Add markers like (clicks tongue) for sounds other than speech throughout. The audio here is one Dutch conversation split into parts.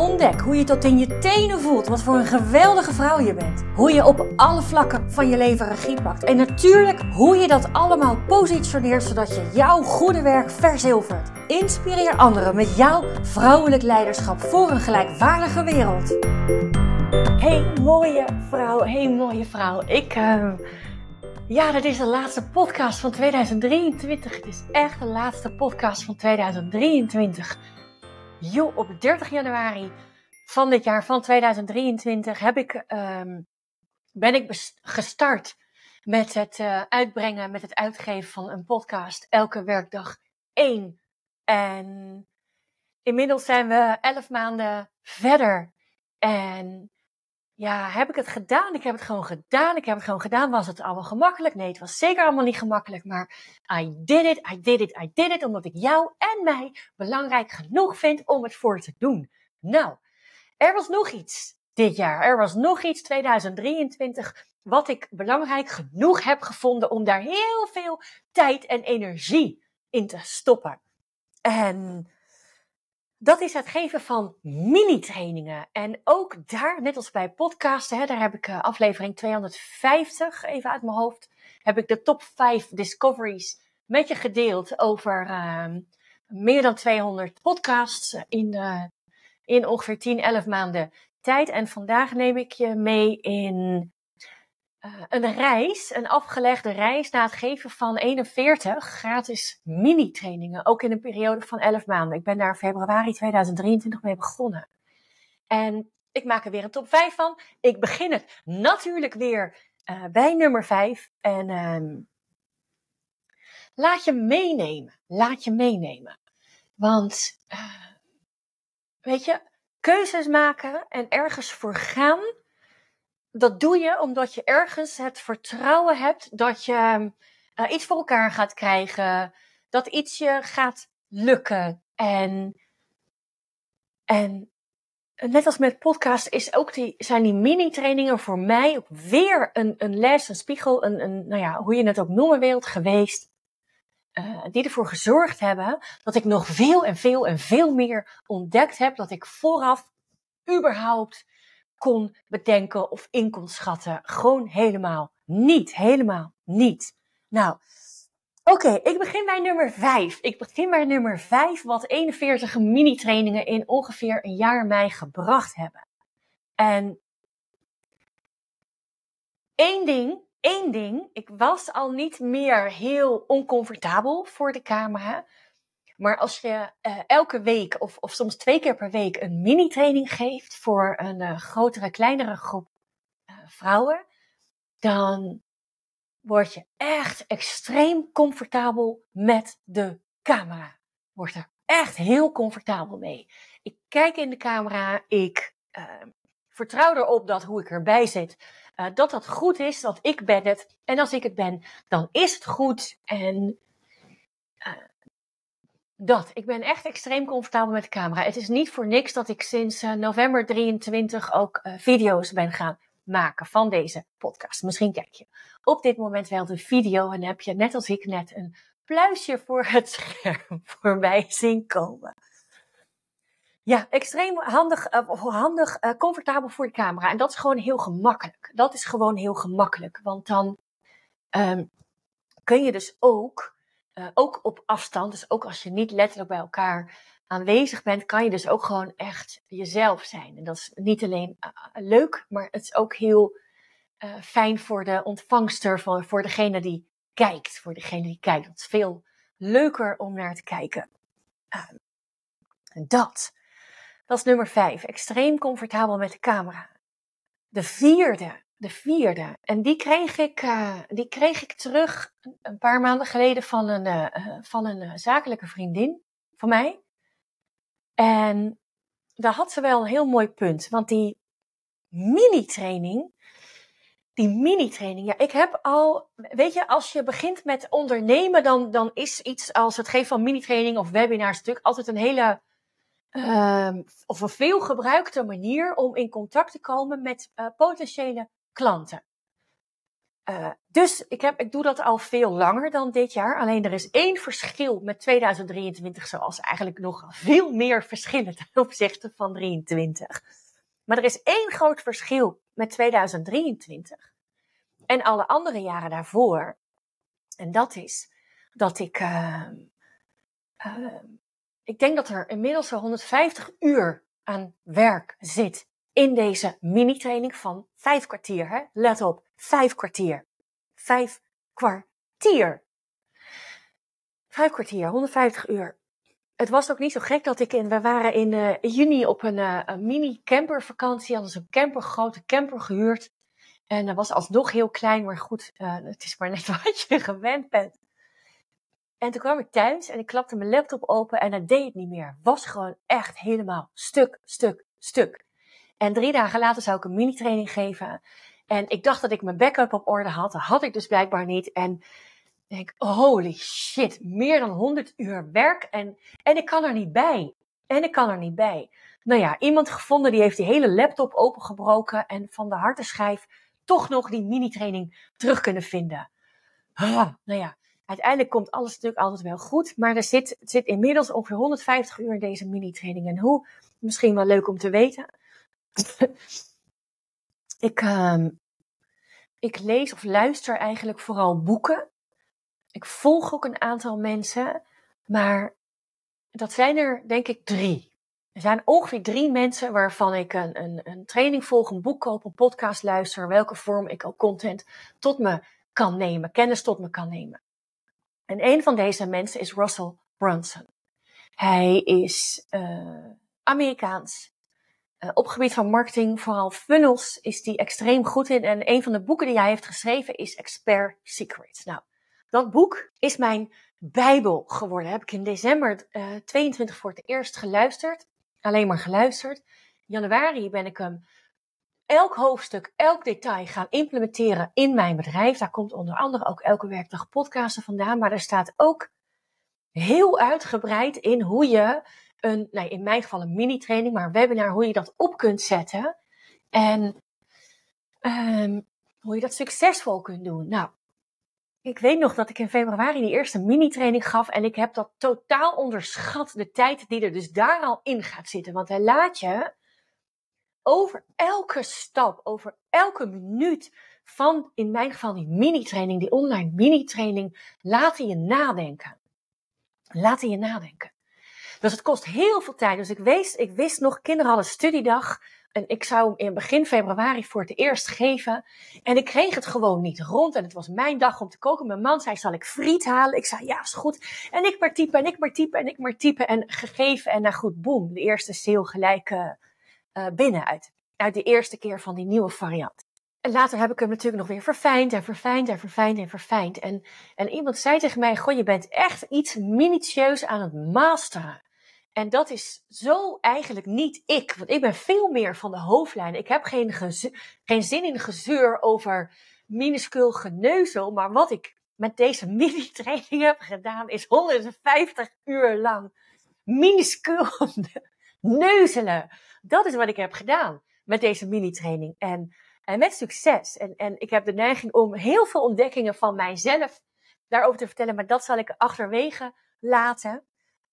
Ontdek hoe je tot in je tenen voelt wat voor een geweldige vrouw je bent. Hoe je op alle vlakken van je leven regie pakt. En natuurlijk hoe je dat allemaal positioneert zodat je jouw goede werk verzilvert. Inspireer anderen met jouw vrouwelijk leiderschap voor een gelijkwaardige wereld. Hey mooie vrouw, hey mooie vrouw. Ik, uh, ja, dit is de laatste podcast van 2023. Het is echt de laatste podcast van 2023. Jo, op 30 januari van dit jaar, van 2023, heb ik, um, ben ik gestart met het uh, uitbrengen, met het uitgeven van een podcast. Elke werkdag één. En inmiddels zijn we elf maanden verder. En ja, heb ik het gedaan? Ik heb het gewoon gedaan. Ik heb het gewoon gedaan. Was het allemaal gemakkelijk? Nee, het was zeker allemaal niet gemakkelijk. Maar I did it, I did it, I did it. Omdat ik jou en mij belangrijk genoeg vind om het voor te doen. Nou, er was nog iets dit jaar. Er was nog iets 2023 wat ik belangrijk genoeg heb gevonden om daar heel veel tijd en energie in te stoppen. En dat is het geven van mini-trainingen. En ook daar, net als bij podcasten, hè, daar heb ik uh, aflevering 250, even uit mijn hoofd, heb ik de top 5 discoveries met je gedeeld over uh, meer dan 200 podcasts in, uh, in ongeveer 10, 11 maanden tijd. En vandaag neem ik je mee in uh, een reis, een afgelegde reis na het geven van 41 gratis mini-trainingen. Ook in een periode van 11 maanden. Ik ben daar februari 2023 mee begonnen. En ik maak er weer een top 5 van. Ik begin het natuurlijk weer uh, bij nummer 5. En uh, laat je meenemen. Laat je meenemen. Want, uh, weet je, keuzes maken en ergens voor gaan dat doe je omdat je ergens het vertrouwen hebt dat je uh, iets voor elkaar gaat krijgen, dat iets je gaat lukken. En, en net als met podcast is ook die, zijn die mini-trainingen voor mij weer een, een les, een spiegel, een, een, nou ja, hoe je het ook noemen wilt, geweest. Uh, die ervoor gezorgd hebben dat ik nog veel en veel en veel meer ontdekt heb. Dat ik vooraf überhaupt kon bedenken of in kon schatten. Gewoon helemaal niet. Helemaal niet. Nou, oké, ik begin bij nummer 5. Ik begin bij nummer 5, wat 41 mini-trainingen in ongeveer een jaar mij gebracht hebben. En één ding, één ding, ik was al niet meer heel oncomfortabel voor de camera. Maar als je uh, elke week of, of soms twee keer per week een mini-training geeft voor een uh, grotere, kleinere groep uh, vrouwen, dan word je echt extreem comfortabel met de camera. Word er echt heel comfortabel mee. Ik kijk in de camera, ik vertrouw erop dat hoe ik erbij zit, dat dat goed is, dat ik ben het. En als ik het ben, dan is het goed. En dat. Ik ben echt extreem comfortabel met de camera. Het is niet voor niks dat ik sinds uh, november 23 ook uh, video's ben gaan maken van deze podcast. Misschien kijk je op dit moment wel de video en heb je net als ik net een pluisje voor het (laughs) scherm voorbij zien komen. Ja, extreem handig, uh, handig comfortabel voor de camera. En dat is gewoon heel gemakkelijk. Dat is gewoon heel gemakkelijk. Want dan um, kun je dus ook uh, ook op afstand, dus ook als je niet letterlijk bij elkaar aanwezig bent, kan je dus ook gewoon echt jezelf zijn. En dat is niet alleen uh, leuk, maar het is ook heel fijn voor de ontvangster, voor, voor degene die kijkt. Voor degene die kijkt. Het is veel leuker om naar te kijken. Ehm, dat. Dat is nummer vijf. Extreem comfortabel met de camera. De vierde de vierde. En die kreeg ik, uh, die kreeg ik terug een paar maanden geleden van een, uh, van een zakelijke vriendin van mij. En daar had ze wel een heel mooi punt. Want die mini-training, die mini-training. Ja, ik heb al, weet je, als je begint met ondernemen, dan, dan is iets als het geven van mini-training of webinars natuurlijk altijd een hele, uh, of een veel gebruikte manier om in contact te komen met potentiële klanten. Uh, dus ik, heb, ik doe dat al veel langer dan dit jaar. Alleen er is één verschil met 2023, zoals eigenlijk nog veel meer verschillen ten opzichte van 23. Maar er is één groot verschil met 2023 en alle andere jaren daarvoor. En dat is dat ik, uh, uh, ik denk dat er inmiddels zo 150 uur aan werk zit in deze mini-training van vijf kwartier. Hè? Let op, vijf kwartier. Vijf kwartier. Vijf kwartier, 150 uur. Het was ook niet zo gek dat ik in, we waren in uh, juni op een, uh, een mini campervakantie, hadden ze een camper, grote camper gehuurd. En dat was alsnog heel klein, maar goed, uh, het is maar net (laughs) wat je gewend bent. En toen kwam ik thuis en ik klapte mijn laptop open en dat deed het niet meer. Was gewoon echt helemaal stuk, stuk, stuk. En drie dagen later zou ik een mini-training geven. En ik dacht dat ik mijn backup op orde had. Dat had ik dus blijkbaar niet. En denk, holy shit, meer dan 100 uur werk. En, en ik kan er niet bij. En ik kan er niet bij. Nou ja, iemand gevonden die heeft die hele laptop opengebroken. En van de harde schijf toch nog die mini-training terug kunnen vinden. Ah, nou ja, uiteindelijk komt alles natuurlijk altijd wel goed. Maar er zit, zit inmiddels ongeveer 150 uur in deze mini-training. En hoe? Misschien wel leuk om te weten. (laughs) ik, uh, ik lees of luister eigenlijk vooral boeken. Ik volg ook een aantal mensen. Maar dat zijn er denk ik drie. Er zijn ongeveer drie mensen waarvan ik een, een, een training volg, een boek koop, een podcast luister, welke vorm ik ook content tot me kan nemen, kennis tot me kan nemen. En een van deze mensen is Russell Brunson. Hij is uh, Amerikaans. Uh, op gebied van marketing, vooral funnels, is hij extreem goed in. En een van de boeken die hij heeft geschreven is Expert Secrets. Nou, dat boek is mijn Bijbel geworden. Heb ik in december uh, 22 voor het eerst geluisterd alleen maar geluisterd. Januari ben ik hem elk hoofdstuk, elk detail gaan implementeren in mijn bedrijf. Daar komt onder andere ook elke werkdag podcasten vandaan. Maar er staat ook heel uitgebreid in hoe je een, in mijn geval een mini-training, maar een webinar, hoe je dat op kunt zetten. En um, hoe je dat succesvol kunt doen. Nou, ik weet nog dat ik in februari die eerste mini-training gaf en ik heb dat totaal onderschat, de tijd die er dus daar al in gaat zitten. Want hij laat je over elke stap, over elke minuut van, in mijn geval die mini-training, die online mini-training, hij je nadenken. Laat je nadenken. Dus het kost heel veel tijd. Dus ik wist, ik wist nog, kinderen hadden studiedag. En ik zou hem in begin februari voor het eerst geven. En ik kreeg het gewoon niet rond. En het was mijn dag om te koken. Mijn man zei, zal ik friet halen? Ik zei, ja, is goed. En ik maar typen, en ik maar typen, en ik maar typen. En gegeven, en nou goed, boem. De eerste sale gelijk uh, uh, binnen uit, uit de eerste keer van die nieuwe variant. En later heb ik hem natuurlijk nog weer verfijnd en verfijnd en verfijnd en verfijnd. En, en iemand zei tegen mij, goh, je bent echt iets minutieus aan het masteren. En dat is zo eigenlijk niet ik. Want ik ben veel meer van de hoofdlijn. Ik heb geen, geen zin in gezeur over minuscuul geneuzel. Maar wat ik met deze (laughs) mini-training heb gedaan, is 150 uur lang minuscuul (laughs) neuzelen. Dat is wat ik heb gedaan met deze mini-training. En, en met succes. En, en ik heb de neiging om heel veel ontdekkingen van mijzelf daarover te vertellen. Maar dat zal ik achterwege laten.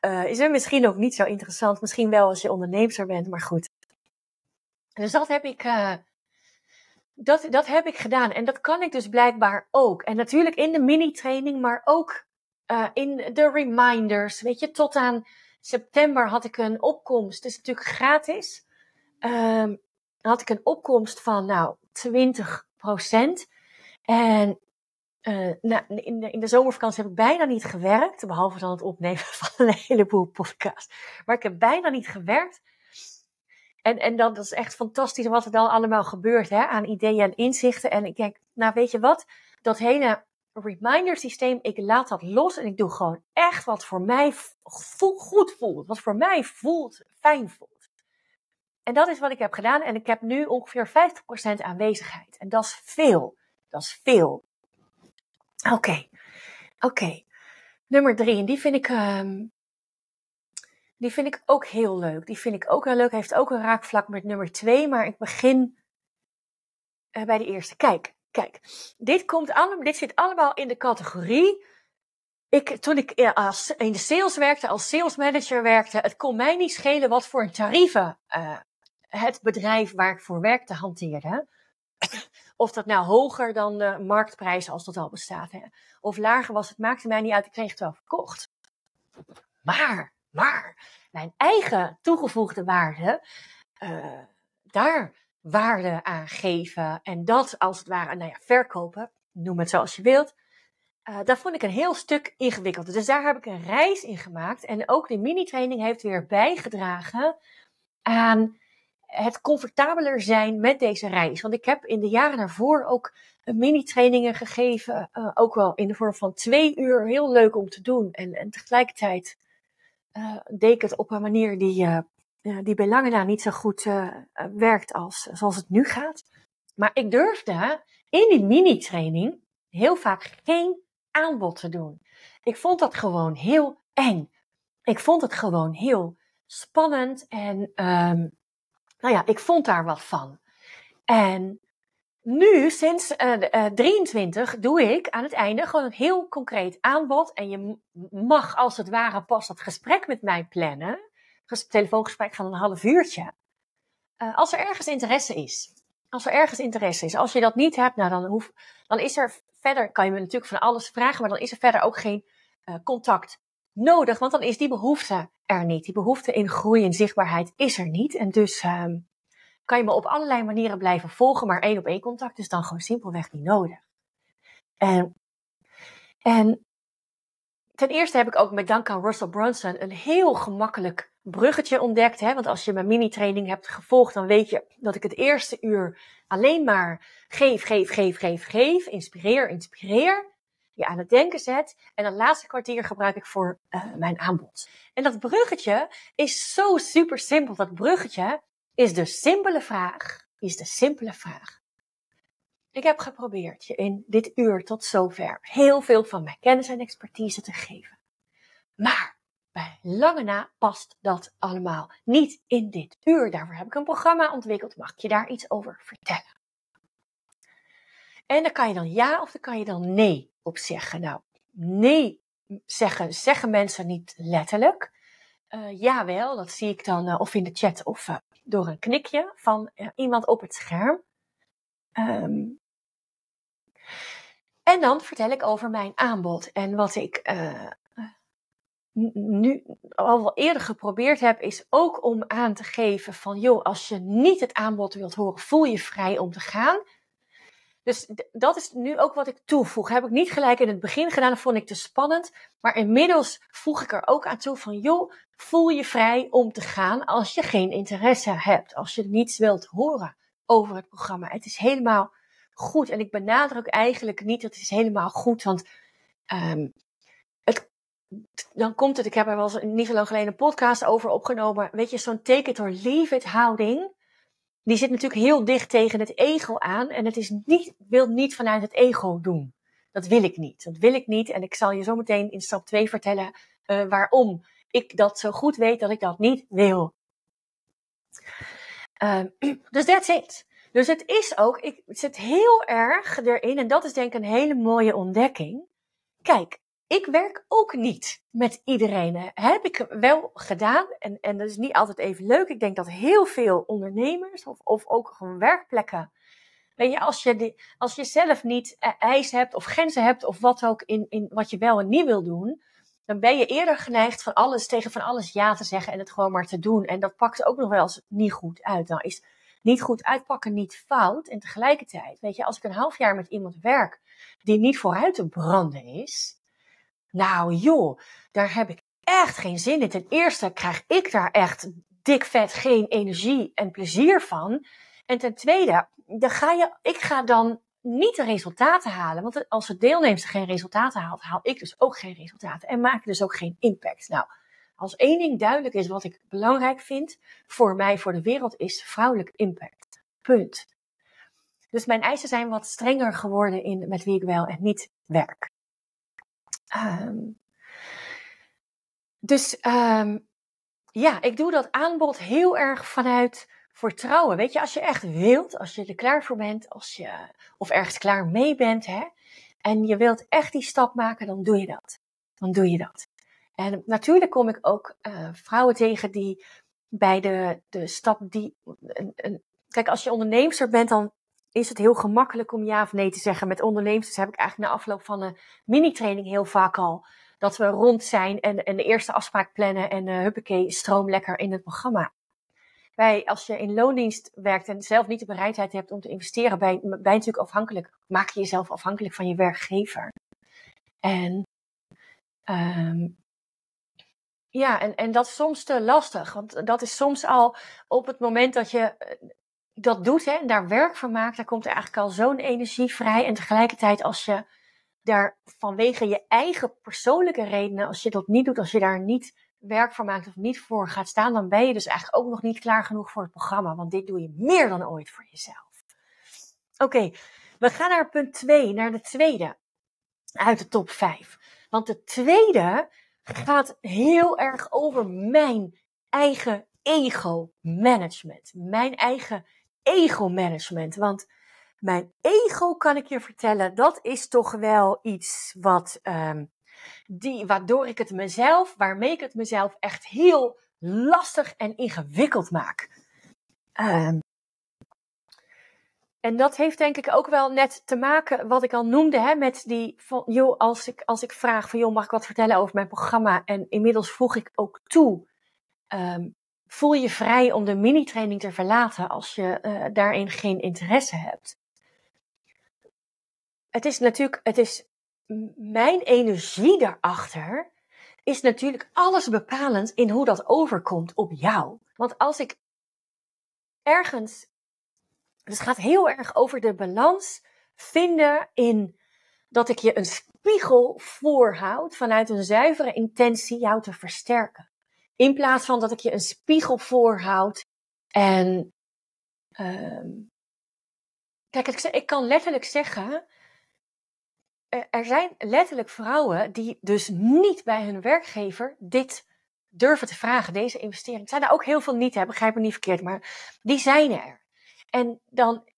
Uh, is er misschien ook niet zo interessant. Misschien wel als je ondernemer bent, maar goed. Dus dat heb ik, uh, dat, dat heb ik gedaan. En dat kan ik dus blijkbaar ook. En natuurlijk in de mini-training, maar ook uh, in de reminders. Weet je, tot aan september had ik een opkomst. Het is natuurlijk gratis. Um, had ik een opkomst van, nou, 20% En uh, nou, in, de, in de zomervakantie heb ik bijna niet gewerkt, behalve dan het opnemen (laughs) van een heleboel podcasts. Maar ik heb bijna niet gewerkt. En, en dan, dat is echt fantastisch wat er dan allemaal gebeurt hè, aan ideeën en inzichten. En ik denk, nou weet je wat, dat hele reminder systeem, ik laat dat los en ik doe gewoon echt wat voor mij goed voelt. Wat voor mij voelt, fijn voelt. En dat is wat ik heb gedaan. En ik heb nu ongeveer 50% aanwezigheid. En dat is veel. Dat is veel. Oké. Oké. Nummer drie. En die vind ik, um, die vind ik ook heel leuk. Die vind ik ook heel leuk. Heeft ook een raakvlak met nummer twee. Maar ik begin uh, bij de eerste. Kijk. Kijk. Dit, komt allemaal, dit zit allemaal in de categorie ik, toen ik als, in de sales werkte, als sales manager werkte, het kon mij niet schelen wat voor tarieven uh, het bedrijf waar ik voor werkte hanteerde. Of dat nou hoger dan de marktprijs als dat al bestaat. Hè. Of lager was, het maakte mij niet uit, ik kreeg het wel verkocht. Maar, maar, mijn eigen toegevoegde waarde, uh, daar waarde aan geven en dat als het ware, nou ja, verkopen, noem het zoals je wilt uh, dat vond ik een heel stuk ingewikkeld. Dus daar heb ik een reis in gemaakt. En ook de mini-training heeft weer bijgedragen aan het comfortabeler zijn met deze reis. Want ik heb in de jaren daarvoor ook mini-trainingen gegeven. Uh, ook wel in de vorm van twee uur. Heel leuk om te doen. En, en tegelijkertijd uh, deed ik het op een manier die, die bij lange na niet zo goed werkt als zoals het nu gaat. Maar ik durfde in die mini-training heel vaak geen aanbod te doen. Ik vond dat gewoon heel eng. Ik vond het gewoon heel spannend en um, nou ja, ik vond daar wat van. En nu, sinds uh, uh, 23, doe ik aan het einde gewoon een heel concreet aanbod. En je mag als het ware pas dat gesprek met mij plannen. Een telefoongesprek van een half uurtje. Uh, als er ergens interesse is. Als er ergens interesse is. Als je dat niet hebt, nou dan, hoef, dan is er verder kan je me natuurlijk van alles vragen, maar dan is er verder ook geen contact nodig, want dan is die behoefte er niet. Die behoefte in groei en zichtbaarheid is er niet. En dus um, kan je me op allerlei manieren blijven volgen, maar één op één contact is dan gewoon simpelweg niet nodig. En, en ten eerste heb ik ook met dank aan Russell Brunson een heel gemakkelijk bruggetje ontdekt. Hè? Want als je mijn mini-training hebt gevolgd, dan weet je dat ik het eerste uur alleen maar geef, geef, geef, geef, geef, inspireer, inspireer. Je aan het denken zet. En dat laatste kwartier gebruik ik voor uh, mijn aanbod. En dat bruggetje is zo super simpel. Dat bruggetje is de simpele vraag. Is de simpele vraag. Ik heb geprobeerd je in dit uur tot zover heel veel van mijn kennis en expertise te geven. Maar bij lange na past dat allemaal niet in dit uur. Daarvoor heb ik een programma ontwikkeld. Mag ik je daar iets over vertellen? En dan kan je dan ja of dan kan je dan nee op zeggen. Nou, nee zeggen, zeggen mensen niet letterlijk. Uh, jawel, dat zie ik dan uh, of in de chat of uh, door een knikje van iemand op het scherm. Um, en dan vertel ik over mijn aanbod en wat ik nu al wel eerder geprobeerd heb, is ook om aan te geven van, joh, als je niet het aanbod wilt horen, voel je vrij om te gaan. Dus dat is nu ook wat ik toevoeg. Heb ik niet gelijk in het begin gedaan, dat vond ik te spannend. Maar inmiddels voeg ik er ook aan toe van, joh, voel je vrij om te gaan als je geen interesse hebt. Als je niets wilt horen over het programma. Het is helemaal goed. En ik benadruk eigenlijk niet, dat het is helemaal goed, want um, het dan komt het, ik heb er wel eens niet zo lang geleden een podcast over opgenomen. Weet je, zo'n take it or leave it houding, die zit natuurlijk heel dicht tegen het ego aan. En het is niet, wil niet vanuit het ego doen. Dat wil ik niet. Dat wil ik niet. En ik zal je zo meteen in stap 2 vertellen uh, waarom ik dat zo goed weet dat ik dat niet wil. Uh, (clears throat) dus that's it. Dus het is ook, ik zit heel erg erin, en dat is denk ik een hele mooie ontdekking. Kijk, ik werk ook niet met iedereen. Heb ik wel gedaan. En, en dat is niet altijd even leuk. Ik denk dat heel veel ondernemers of, of ook gewoon werkplekken. Weet je, als je, als je zelf niet e-, eisen hebt of grenzen hebt of wat ook in, in wat je wel en niet wil doen. Dan ben je eerder geneigd van alles tegen van alles ja te zeggen en het gewoon maar te doen. En dat pakt ook nog wel eens niet goed uit. Nou is niet goed uitpakken niet fout. En tegelijkertijd, weet je, als ik een half jaar met iemand werk die niet vooruit te branden is nou joh, daar heb ik echt geen zin in. Ten eerste krijg ik daar echt dik vet geen energie en plezier van. En ten tweede, dan ga je, ik ga dan niet de resultaten halen. Want als de deelnemster geen resultaten haalt, haal ik dus ook geen resultaten. En maak dus ook geen impact. Nou, Als één ding duidelijk is wat ik belangrijk vind voor mij, voor de wereld, is vrouwelijk impact. Punt. Dus mijn eisen zijn wat strenger geworden in met wie ik wel en niet werk. Um, dus um, ja, ik doe dat aanbod heel erg vanuit vertrouwen. Weet je, als je echt wilt, als je er klaar voor bent, als je, of ergens klaar mee bent, hè, en je wilt echt die stap maken, dan doe je dat. Dan doe je dat. En natuurlijk kom ik ook uh, vrouwen tegen die bij de, de stap die. Een, een, kijk, als je onderneemster bent, dan is het heel gemakkelijk om ja of nee te zeggen. Met ondernemers heb ik eigenlijk na afloop van een mini-training heel vaak al dat we rond zijn en, de eerste afspraak plannen en uh, huppakee, stroom lekker in het programma. Wij, als je in loondienst werkt en zelf niet de bereidheid hebt om te investeren, ben je, natuurlijk afhankelijk, maak je jezelf afhankelijk van je werkgever. En um, ja, en, en dat is soms te lastig, want dat is soms al op het moment dat je eh, dat doet hè, en daar werk van maakt, daar komt er eigenlijk al zo'n energie vrij. En tegelijkertijd als je daar vanwege je eigen persoonlijke redenen, als je dat niet doet, als je daar niet werk van maakt of niet voor gaat staan, dan ben je dus eigenlijk ook nog niet klaar genoeg voor het programma. Want dit doe je meer dan ooit voor jezelf. Oké, we gaan naar punt 2, naar de tweede uit de top 5. Want de tweede gaat heel erg over mijn eigen ego-management. Mijn eigen ego-management. Want mijn ego, kan ik je vertellen, dat is toch wel iets wat, um, die, waardoor ik het mezelf, waarmee ik het mezelf echt heel lastig en ingewikkeld maak. Um, en dat heeft denk ik ook wel net te maken, wat ik al noemde, hè, met die van, joh, als ik, als ik vraag van, joh, mag ik wat vertellen over mijn programma? En inmiddels voeg ik ook toe, um, voel je vrij om de mini-training te verlaten als je uh, daarin geen interesse hebt het is natuurlijk, het is mijn energie daarachter is natuurlijk alles bepalend in hoe dat overkomt op jou. Want als ik ergens, het gaat heel erg over de balans vinden in dat ik je een spiegel voorhoud vanuit een zuivere intentie jou te versterken. In plaats van dat ik je een spiegel voorhoud en um, kijk, ik, ik kan letterlijk zeggen er zijn letterlijk vrouwen die dus niet bij hun werkgever dit durven te vragen, deze investering. Er zijn er ook heel veel niet, hè, begrijp me niet verkeerd, maar die zijn er. En dan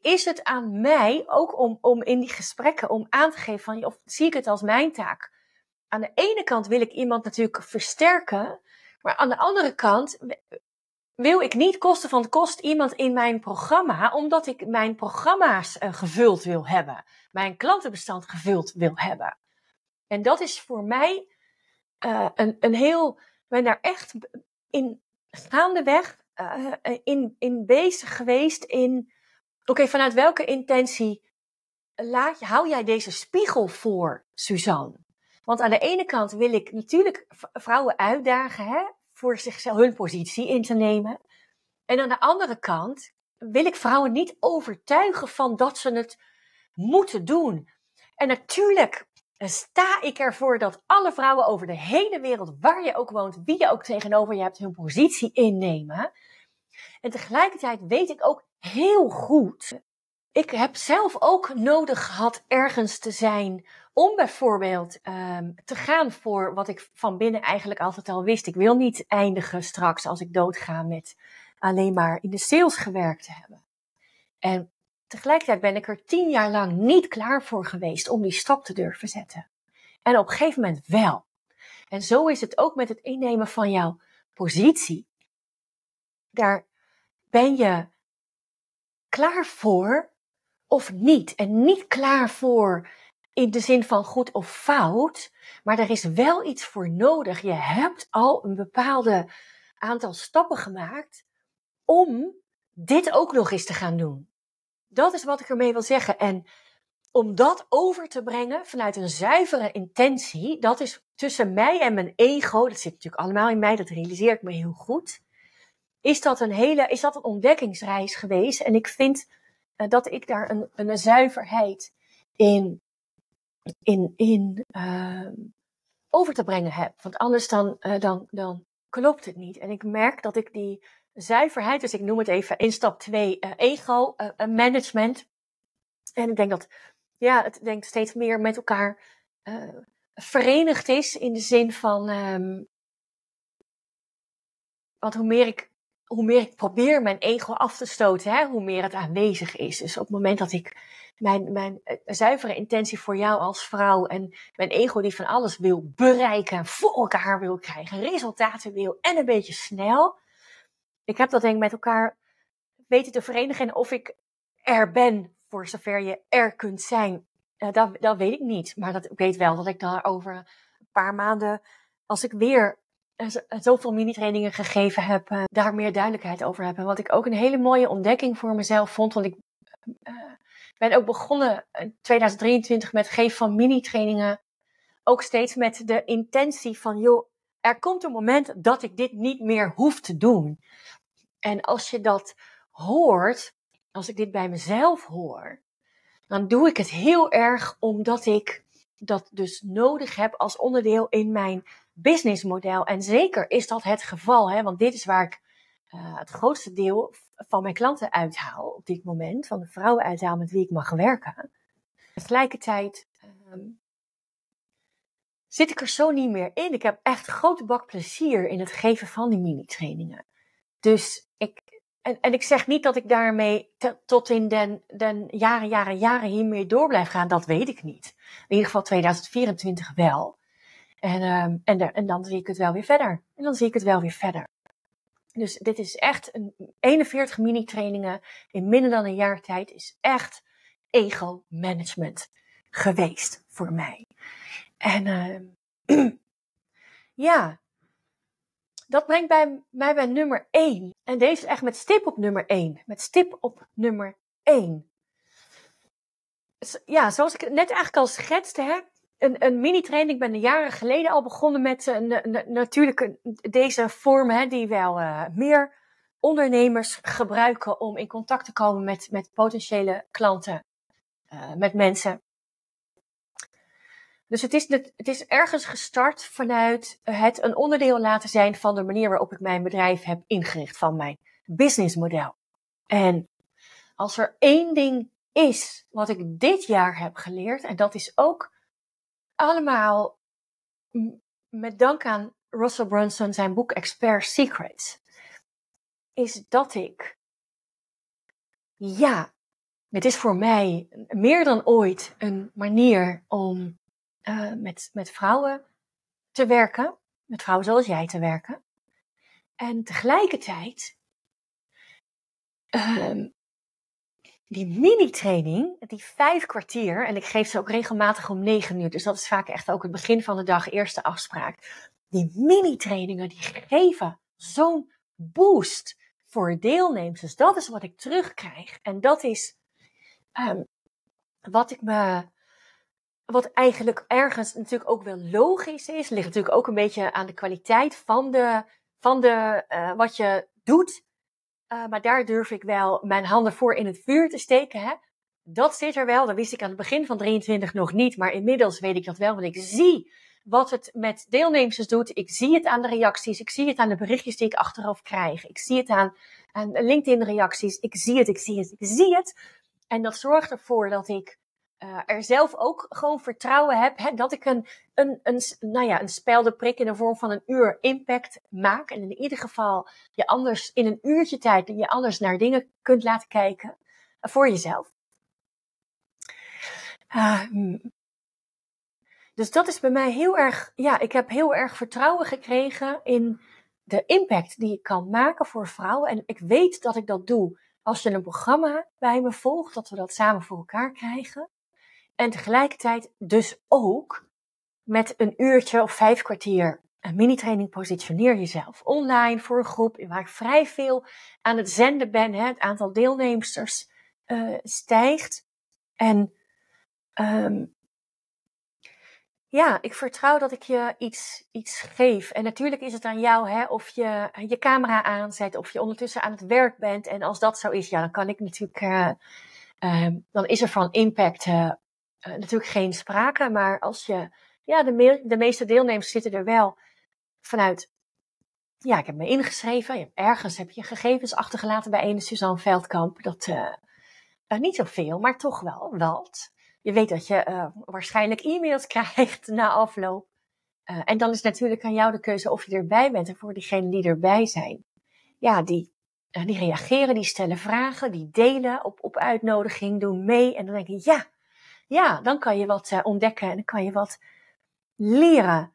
is het aan mij ook om, om in die gesprekken om aan te geven van, of zie ik het als mijn taak? Aan de ene kant wil ik iemand natuurlijk versterken, maar aan de andere kant wil ik niet kosten van kost iemand in mijn programma, omdat ik mijn programma's uh, gevuld wil hebben, mijn klantenbestand gevuld wil hebben. En dat is voor mij uh, een, een heel, ik ben daar echt in gaandeweg uh, in, in bezig geweest in, oké, vanuit welke intentie laat hou jij deze spiegel voor, Suzanne? Want aan de ene kant wil ik natuurlijk vrouwen uitdagen, hè, voor zichzelf hun positie in te nemen. En aan de andere kant wil ik vrouwen niet overtuigen van dat ze het moeten doen. En natuurlijk sta ik ervoor dat alle vrouwen over de hele wereld, waar je ook woont, wie je ook tegenover je hebt, hun positie innemen. En tegelijkertijd weet ik ook heel goed, ik heb zelf ook nodig gehad ergens te zijn om bijvoorbeeld um, te gaan voor wat ik van binnen eigenlijk altijd al wist. Ik wil niet eindigen straks als ik doodga met alleen maar in de sales gewerkt te hebben. En tegelijkertijd ben ik er tien jaar lang niet klaar voor geweest om die stap te durven zetten. En op een gegeven moment wel. En zo is het ook met het innemen van jouw positie. Daar ben je klaar voor of niet. En niet klaar voor in de zin van goed of fout, maar er is wel iets voor nodig. Je hebt al een bepaalde aantal stappen gemaakt om dit ook nog eens te gaan doen. Dat is wat ik ermee wil zeggen. En om dat over te brengen vanuit een zuivere intentie, dat is tussen mij en mijn ego, dat zit natuurlijk allemaal in mij, dat realiseer ik me heel goed. Is dat een hele, is dat een ontdekkingsreis geweest? En ik vind dat ik daar een, een zuiverheid in in, in uh, over te brengen heb. Want anders dan, uh, dan, dan klopt het niet. En ik merk dat ik die zuiverheid, dus ik noem het even in stap 2 uh, ego uh, management. En ik denk dat ja, het denk steeds meer met elkaar verenigd is in de zin van. Um, want hoe meer ik hoe meer ik probeer mijn ego af te stoten, hè, hoe meer het aanwezig is. Dus op het moment dat ik mijn, mijn eh, zuivere intentie voor jou als vrouw en mijn ego die van alles wil bereiken, voor elkaar wil krijgen, resultaten wil en een beetje snel. Ik heb dat denk ik met elkaar weten te verenigen of ik er ben voor zover je er kunt zijn. Uh, dat, dat weet ik niet, maar dat, ik weet wel dat ik daar over een paar maanden, als ik weer zoveel mini-trainingen gegeven heb, uh, daar meer duidelijkheid over heb. En wat ik ook een hele mooie ontdekking voor mezelf vond, want ik uh, ben ook begonnen in 2023 met geven van mini-trainingen. Ook steeds met de intentie van, joh, er komt een moment dat ik dit niet meer hoef te doen. En als je dat hoort, als ik dit bij mezelf hoor, dan doe ik het heel erg omdat ik dat dus nodig heb als onderdeel in mijn businessmodel. En zeker is dat het geval, hè, want dit is waar ik uh, het grootste deel van mijn klanten uithaal op dit moment, van de vrouwen uithaal met wie ik mag werken. Tegelijkertijd um, zit ik er zo niet meer in. Ik heb echt grote bak plezier in het geven van die mini-trainingen. Dus ik, en, en ik zeg niet dat ik daarmee tot in den, den jaren, jaren, jaren hiermee door blijf gaan. Dat weet ik niet. In ieder geval 2024 wel. En, um, en, en dan zie ik het wel weer verder. En dan zie ik het wel weer verder. Dus dit is echt een 41 mini-trainingen in minder dan een jaar tijd is echt ego-management geweest voor mij. En uh, (clears throat) ja, dat brengt bij, mij bij nummer 1. En deze is echt met stip op nummer 1. Met stip op nummer 1. Ja, zoals ik net eigenlijk al schetste, hè, een, een mini-training. Ik ben jaren geleden al begonnen met een, natuurlijk deze vorm, hè, die wel uh, meer ondernemers gebruiken om in contact te komen met, met potentiële klanten, uh, met mensen. Dus het is, het is ergens gestart vanuit het een onderdeel laten zijn van de manier waarop ik mijn bedrijf heb ingericht, van mijn businessmodel. En als er één ding is wat ik dit jaar heb geleerd, en dat is ook allemaal met dank aan Russell Brunson zijn boek Expert Secrets, is dat ik, ja, het is voor mij meer dan ooit een manier om uh, met, met vrouwen te werken, met vrouwen zoals jij te werken. En tegelijkertijd uh, die mini-training, die vijf kwartier, en ik geef ze ook regelmatig om negen uur, dus dat is vaak echt ook het begin van de dag, eerste afspraak. Die mini-trainingen, die geven zo'n boost voor deelnemers. Dus dat is wat ik terugkrijg. En dat is um, wat ik me, wat eigenlijk ergens natuurlijk ook wel logisch is, ligt natuurlijk ook een beetje aan de kwaliteit van de, van de, uh, wat je doet. Uh, maar daar durf ik wel mijn handen voor in het vuur te steken. Hè? Dat zit er wel. Dat wist ik aan het begin van 23 nog niet. Maar inmiddels weet ik dat wel. Want ik zie wat het met deelnemers doet. Ik zie het aan de reacties. Ik zie het aan de berichtjes die ik achteraf krijg. Ik zie het aan, aan LinkedIn-reacties. Ik zie het, ik zie het, ik zie het. En dat zorgt ervoor dat ik uh, er zelf ook gewoon vertrouwen heb hè, dat ik een, een, een, nou ja, een spelde prik in de vorm van een uur impact maak. En in ieder geval je anders in een uurtje tijd je anders naar dingen kunt laten kijken uh, voor jezelf. Uh, dus dat is bij mij heel erg, ja, ik heb heel erg vertrouwen gekregen in de impact die ik kan maken voor vrouwen. En ik weet dat ik dat doe als je een programma bij me volgt, dat we dat samen voor elkaar krijgen. En tegelijkertijd dus ook met een uurtje of vijf kwartier een mini-training positioneer jezelf online voor een groep waar ik vrij veel aan het zenden ben. Hè, het aantal deelnemers uh, stijgt. En um, ja, ik vertrouw dat ik je iets, iets geef. En natuurlijk is het aan jou hè, of je je camera aanzet, of je ondertussen aan het werk bent. En als dat zo is, ja, dan kan ik natuurlijk, uh, uh, dan is er van impact uh, natuurlijk geen sprake. Maar als je ja, de, de meeste deelnemers zitten er wel vanuit ja, ik heb me ingeschreven. Ergens heb je gegevens achtergelaten bij ene Suzanne Veldkamp. Dat, uh, niet zoveel, maar toch wel wat. Je weet dat je waarschijnlijk e-mails (laughs) krijgt na afloop. en dan is natuurlijk aan jou de keuze of je erbij bent. En voor diegenen die erbij zijn, ja, die, die reageren, die stellen vragen, die delen op, op uitnodiging, doen mee. En dan denk je, ja, ja, dan kan je wat ontdekken en dan kan je wat leren.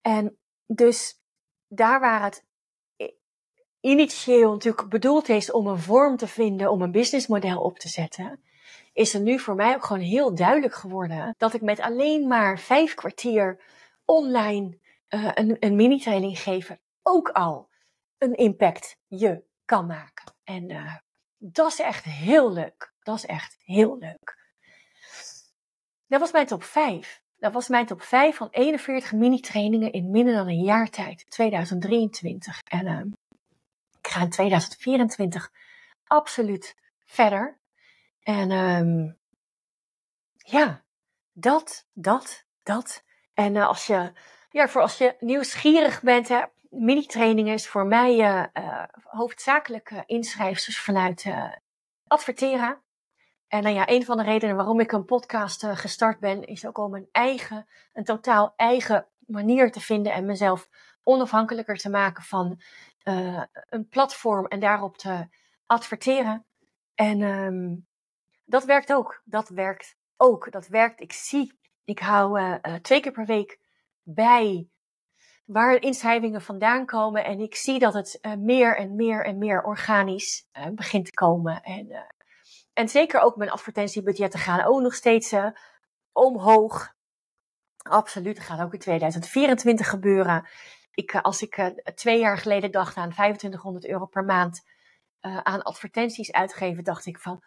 En dus daar waar het initieel natuurlijk bedoeld is om een vorm te vinden, om een businessmodel op te zetten, is er nu voor mij ook gewoon heel duidelijk geworden dat ik met alleen maar vijf kwartier online uh, een, een mini-training geven ook al een impact je kan maken. En uh, dat is echt heel leuk. Dat is echt heel leuk. Dat was mijn top 5. Dat was mijn top 5 van 41 mini-trainingen in minder dan een jaar tijd, 2023. En uh, ik ga in 2024 absoluut verder. En um, ja, dat, dat, dat. En uh, als je, ja, voor als je nieuwsgierig bent, hè, mini-training is voor mij uh, hoofdzakelijk inschrijfsters vanuit adverteren. En nou ja, een van de redenen waarom ik een podcast uh, gestart ben, is ook om een eigen, een totaal eigen manier te vinden en mezelf onafhankelijker te maken van uh, een platform en daarop te adverteren. En um, dat werkt ook. Dat werkt ook. Dat werkt. Ik zie, ik hou uh, twee keer per week bij waar inschrijvingen vandaan komen. En ik zie dat het meer en meer en meer organisch begint te komen. En en zeker ook mijn advertentiebudgetten gaan ook nog steeds uh, omhoog. Absoluut, dat gaat ook in 2024 gebeuren. Ik, uh, als ik uh, twee jaar geleden dacht aan 2500 euro per maand aan advertenties uitgeven, dacht ik van,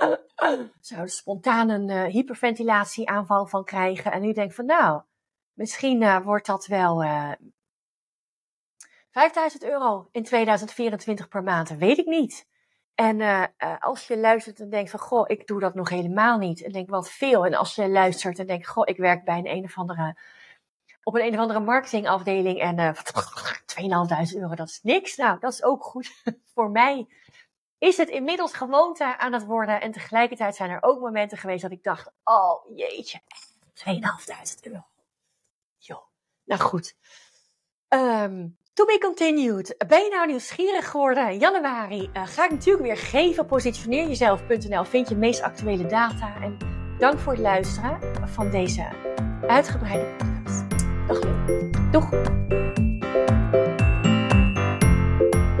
(clicks tongue) zou er spontaan een hyperventilatieaanval van krijgen. En nu denk ik van, nou, misschien wordt dat wel 5000 euro in 2024 per maand. weet ik niet. En uh, uh, als je luistert en denkt van, goh, ik doe dat nog helemaal niet. En denk, wat veel. En als je luistert en denkt, goh, ik werk bij een een of andere, op een een of andere marketingafdeling en uh, eh, 2.500 euro, dat is niks. Nou, dat is ook goed. (laughs) Voor mij is het inmiddels gewoonte aan het worden. En tegelijkertijd zijn er ook momenten geweest dat ik dacht, oh jeetje, 2.500 euro. Joh, nou goed. Um, To be continued. Ben je nou nieuwsgierig geworden? In januari uh, ga ik natuurlijk weer geven. Positioneerjezelf.nl vind je meest actuele data. En dank voor het luisteren van deze uitgebreide podcast. Dag Doeg.